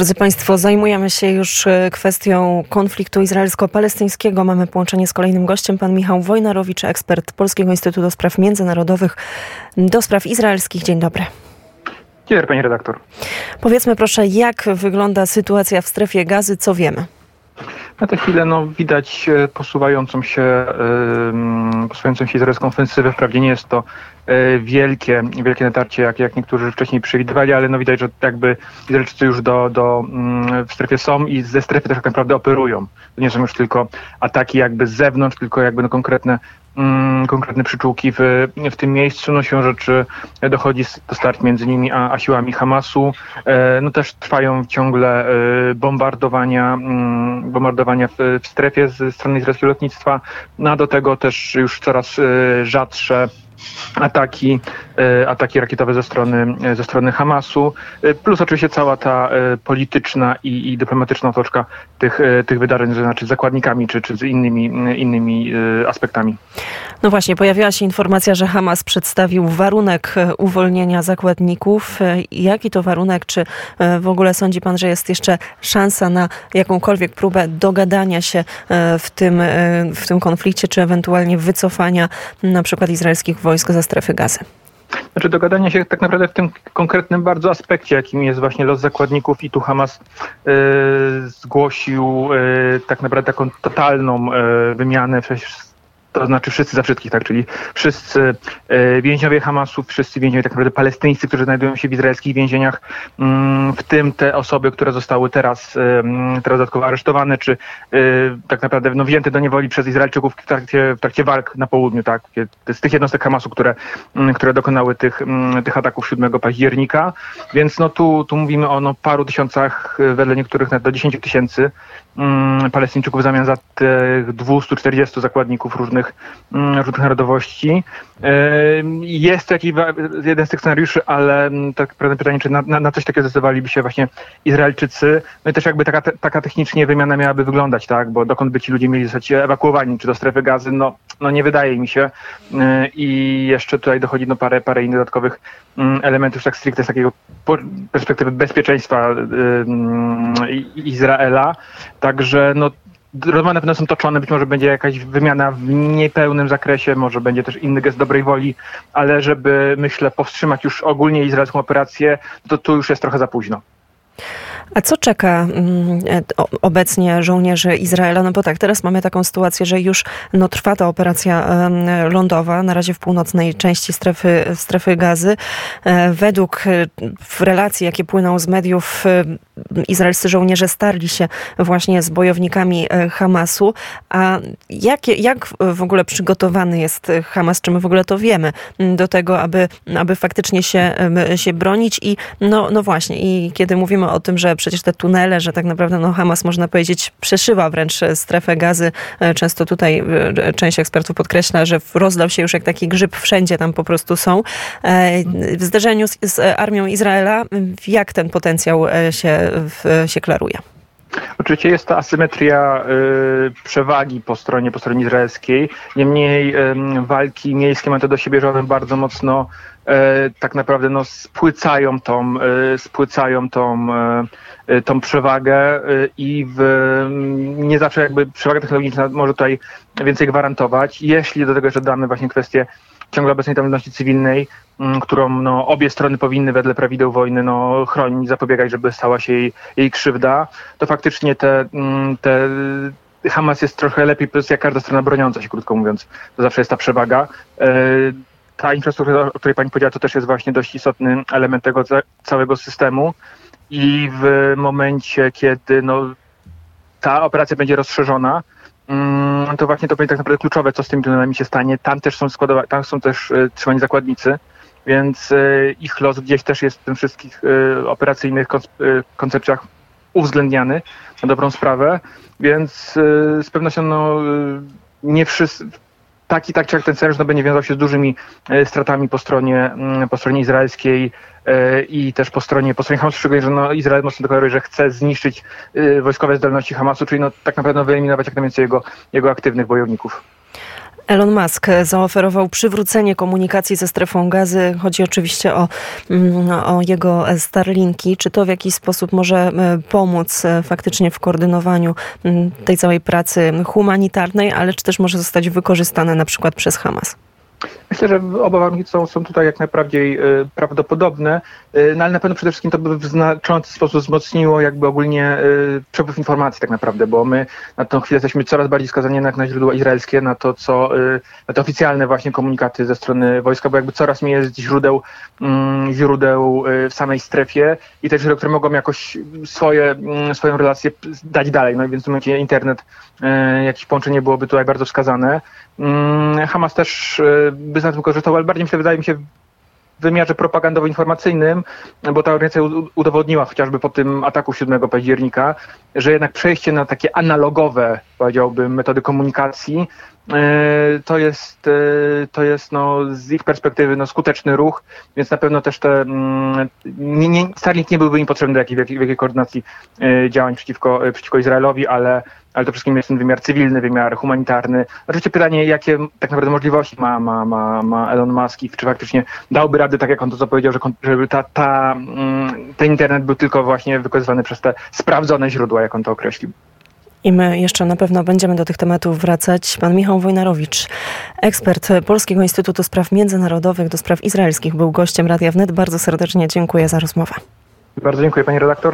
Drodzy Państwo, zajmujemy się już e, kwestią konfliktu izraelsko-palestyńskiego. Mamy połączenie z kolejnym gościem, pan Michał Wojnarowicz, ekspert Polskiego Instytutu do Spraw Międzynarodowych, do spraw izraelskich. Dzień dobry. Dzień dobry, pani redaktor. Powiedzmy proszę, jak wygląda sytuacja w strefie gazy, co wiemy? Na tę chwilę no, widać e, posuwającą się, yy, posuwającą się izraelską ofensywę. Wprawdzie nie jest to wielkie, wielkie natarcie, jak, jak niektórzy wcześniej przewidywali, ale no widać, że jakby Izraelczycy już do, do, yy, w strefie są i ze strefy też tak naprawdę operują. To nie są już tylko ataki jakby z zewnątrz, tylko jakby no konkretne Mm, konkretne przyczółki w, w tym miejscu. No siłą rzeczy dochodzi do starć między nimi a, a siłami Hamasu. E, no też trwają ciągle e, bombardowania, mm, bombardowania w, w strefie ze strony izraelskiego lotnictwa. No a do tego też już coraz e, rzadsze ataki, e, ataki rakietowe ze strony, e, ze strony Hamasu, e, plus oczywiście cała ta polityczna i, i dyplomatyczna otoczka tych, tych wydarzeń, znaczy z zakładnikami czy, czy z innymi, innymi aspektami. No właśnie, pojawiła się informacja, że Hamas przedstawił warunek uwolnienia zakładników. Jaki to warunek? Czy w ogóle sądzi pan, że jest jeszcze szansa na jakąkolwiek próbę dogadania się w tym, w tym konflikcie, czy ewentualnie wycofania na przykład izraelskich wojsk wojsk ze strefy gazy? Znaczy dogadania się tak naprawdę w tym konkretnym bardzo aspekcie, jakim jest właśnie los zakładników i tu Hamas yy, zgłosił yy, tak naprawdę taką totalną yy, wymianę to znaczy wszyscy za wszystkich, tak, czyli wszyscy e, więźniowie Hamasu, wszyscy więźniowie tak naprawdę palestyńscy, którzy znajdują się w izraelskich więzieniach, mm, w tym te osoby, które zostały teraz, e, mm, teraz dodatkowo aresztowane, czy e, tak naprawdę no, wzięte do niewoli przez Izraelczyków w trakcie, w trakcie walk na południu, tak, z tych jednostek Hamasu, które, mm, które dokonały tych, tych ataków 7 października, więc no tu, tu mówimy o no, paru tysiącach, wedle niektórych nawet do 10 tysięcy Palestyńczyków w zamian za tych 240 zakładników różnych różnych, mm, różnych narodowości. Jest to jakiś jeden z tych scenariuszy, ale mm, tak naprawdę pytanie, czy na, na, coś takiego zdecydowaliby się właśnie Izraelczycy. No i też jakby taka, taka technicznie wymiana miałaby wyglądać, tak? Bo dokąd by ci ludzie mieli zostać ewakuowani, czy do strefy gazy, no, no nie wydaje mi się. I jeszcze tutaj dochodzi no parę, parę innych dodatkowych mm, elementów, tak stricte z takiego perspektywy bezpieczeństwa Izraela. Także no rozmowy na są toczone, być może będzie jakaś wymiana w niepełnym zakresie, może będzie też inny gest dobrej woli, ale żeby, myślę, powstrzymać już ogólnie izraelską operację, to tu już jest trochę za późno. A co czeka mm, e, obecnie żołnierzy Izraela? No bo tak, teraz mamy taką sytuację, że już no, trwa ta operacja lądowa, na razie w północnej części strefy, strefy gazy. E, według e, relacji, jakie płyną z mediów, izraelscy żołnierze starli się właśnie z bojownikami Hamasu. A jakie, jak w ogóle przygotowany jest Hamas, czy my w ogóle to wiemy, do tego, aby, aby faktycznie się, się bronić? I no, no właśnie, i kiedy mówimy o tym, że przecież te tunele, że tak naprawdę no, Hamas, można powiedzieć, przeszywa wręcz strefę gazy. E, często tutaj e, część ekspertów podkreśla, że rozlał się już jak taki grzyb wszędzie tam po prostu są. E, w zderzeniu z, z armią Izraela, jak ten potencjał się, się klaruje? Oczywiście jest to asymetria y, przewagi po stronie, po stronie izraelskiej. Niemniej walki miejskie mają to do siebie, że one bardzo mocno y, tak naprawdę no, spłycają tą, spłycają tą, tą przewagę i w, nie zawsze jakby przewaga technologiczna może tutaj więcej gwarantować. Jeśli do tego jeszcze damy właśnie kwestię ciągle obecnej stabilności cywilnej, mm, którą no, obie strony powinny wedle prawideł wojny no, chronić, zapobiegać, żeby stała się jej, jej krzywda, to faktycznie te, mm, te Hamas jest trochę lepiej jak każda strona broniąca się, krótko mówiąc. To zawsze jest ta przewaga. E, ta infrastruktura, o której pani powiedziała, to też jest właśnie dość istotny element tego całego systemu. I w momencie, kiedy no, ta operacja będzie rozszerzona, Mm, to właśnie to będzie tak naprawdę kluczowe, co z tymi tunelami się stanie. Tam też są składowa- tam są też y, trzymani zakładnicy, więc y, ich los gdzieś też jest w tym wszystkich y, operacyjnych koncepcjach uwzględniany na dobrą sprawę, więc z pewnością no, nie wszyscy, taki, tak czy jak ten scenariusz no, będzie wiązał się z dużymi stratami po stronie, mm, po stronie izraelskiej, E, i też po stronie, po stronie Hamasu, szczególnie, że no, Izrael mocno deklaruje, że chce zniszczyć e, wojskowe zdolności Hamasu, czyli no, tak naprawdę wyeliminować jak najwięcej jego, jego aktywnych bojowników. Elon Musk zaoferował przywrócenie komunikacji ze strefą gazy. Chodzi oczywiście o, mm, o jego Starlinki. Czy to w jakiś sposób może e, pomóc e, faktycznie w koordynowaniu mm, tej całej pracy humanitarnej, ale czy też może zostać wykorzystane na przykład przez Hamas? Myślę, że oba warunki są, są tutaj jak najbardziej y, prawdopodobne, y, no ale na pewno przede wszystkim to by w znaczący sposób wzmocniło jakby ogólnie y, przepływ informacji tak naprawdę, bo my na tą chwilę jesteśmy coraz bardziej skazani jednak na źródła izraelskie, na to, co, na te oficjalne właśnie komunikaty ze strony wojska, bo jakby coraz mniej jest źródeł, mm, źródeł w samej strefie i te źródeł, które mogą jakoś swoje, mm, swoją relację dać dalej, no i więc w momencie internet, jakieś połączenie byłoby tutaj bardzo wskazane. Mm, Hamas też by z tym korzystał, ale bardziej mi się wydaje mi się w wymiarze propagandowo-informacyjnym, bo ta organizacja udowodniła chociażby po tym ataku 7 października, że jednak przejście na takie analogowe, powiedziałbym, metody komunikacji e, to jest, e, to jest no, z ich perspektywy no, skuteczny ruch, więc na pewno też te, mm, nie, nie, Starlink nie byłby im potrzebny do jakiej, jakiej, koordynacji e, działań przeciwko, przeciwko Izraelowi, ale ale to wszystkim jest ten wymiar cywilny, wymiar humanitarny. Oczywiście pytanie, jakie tak naprawdę możliwości ma, ma, ma, ma Elon Musk i czy faktycznie dałby radę, tak jak on to co powiedział, że, żeby ta, ta, mm, ten internet był tylko właśnie wykorzystywany przez te sprawdzone źródła, jak on to określił. I my jeszcze na pewno będziemy do tych tematów wracać. Pan Michał Wojnarowicz, ekspert Polskiego Instytutu Spraw Międzynarodowych do spraw izraelskich, był gościem Radia Wnet. Bardzo serdecznie dziękuję za rozmowę. Bardzo dziękuję, pani redaktor.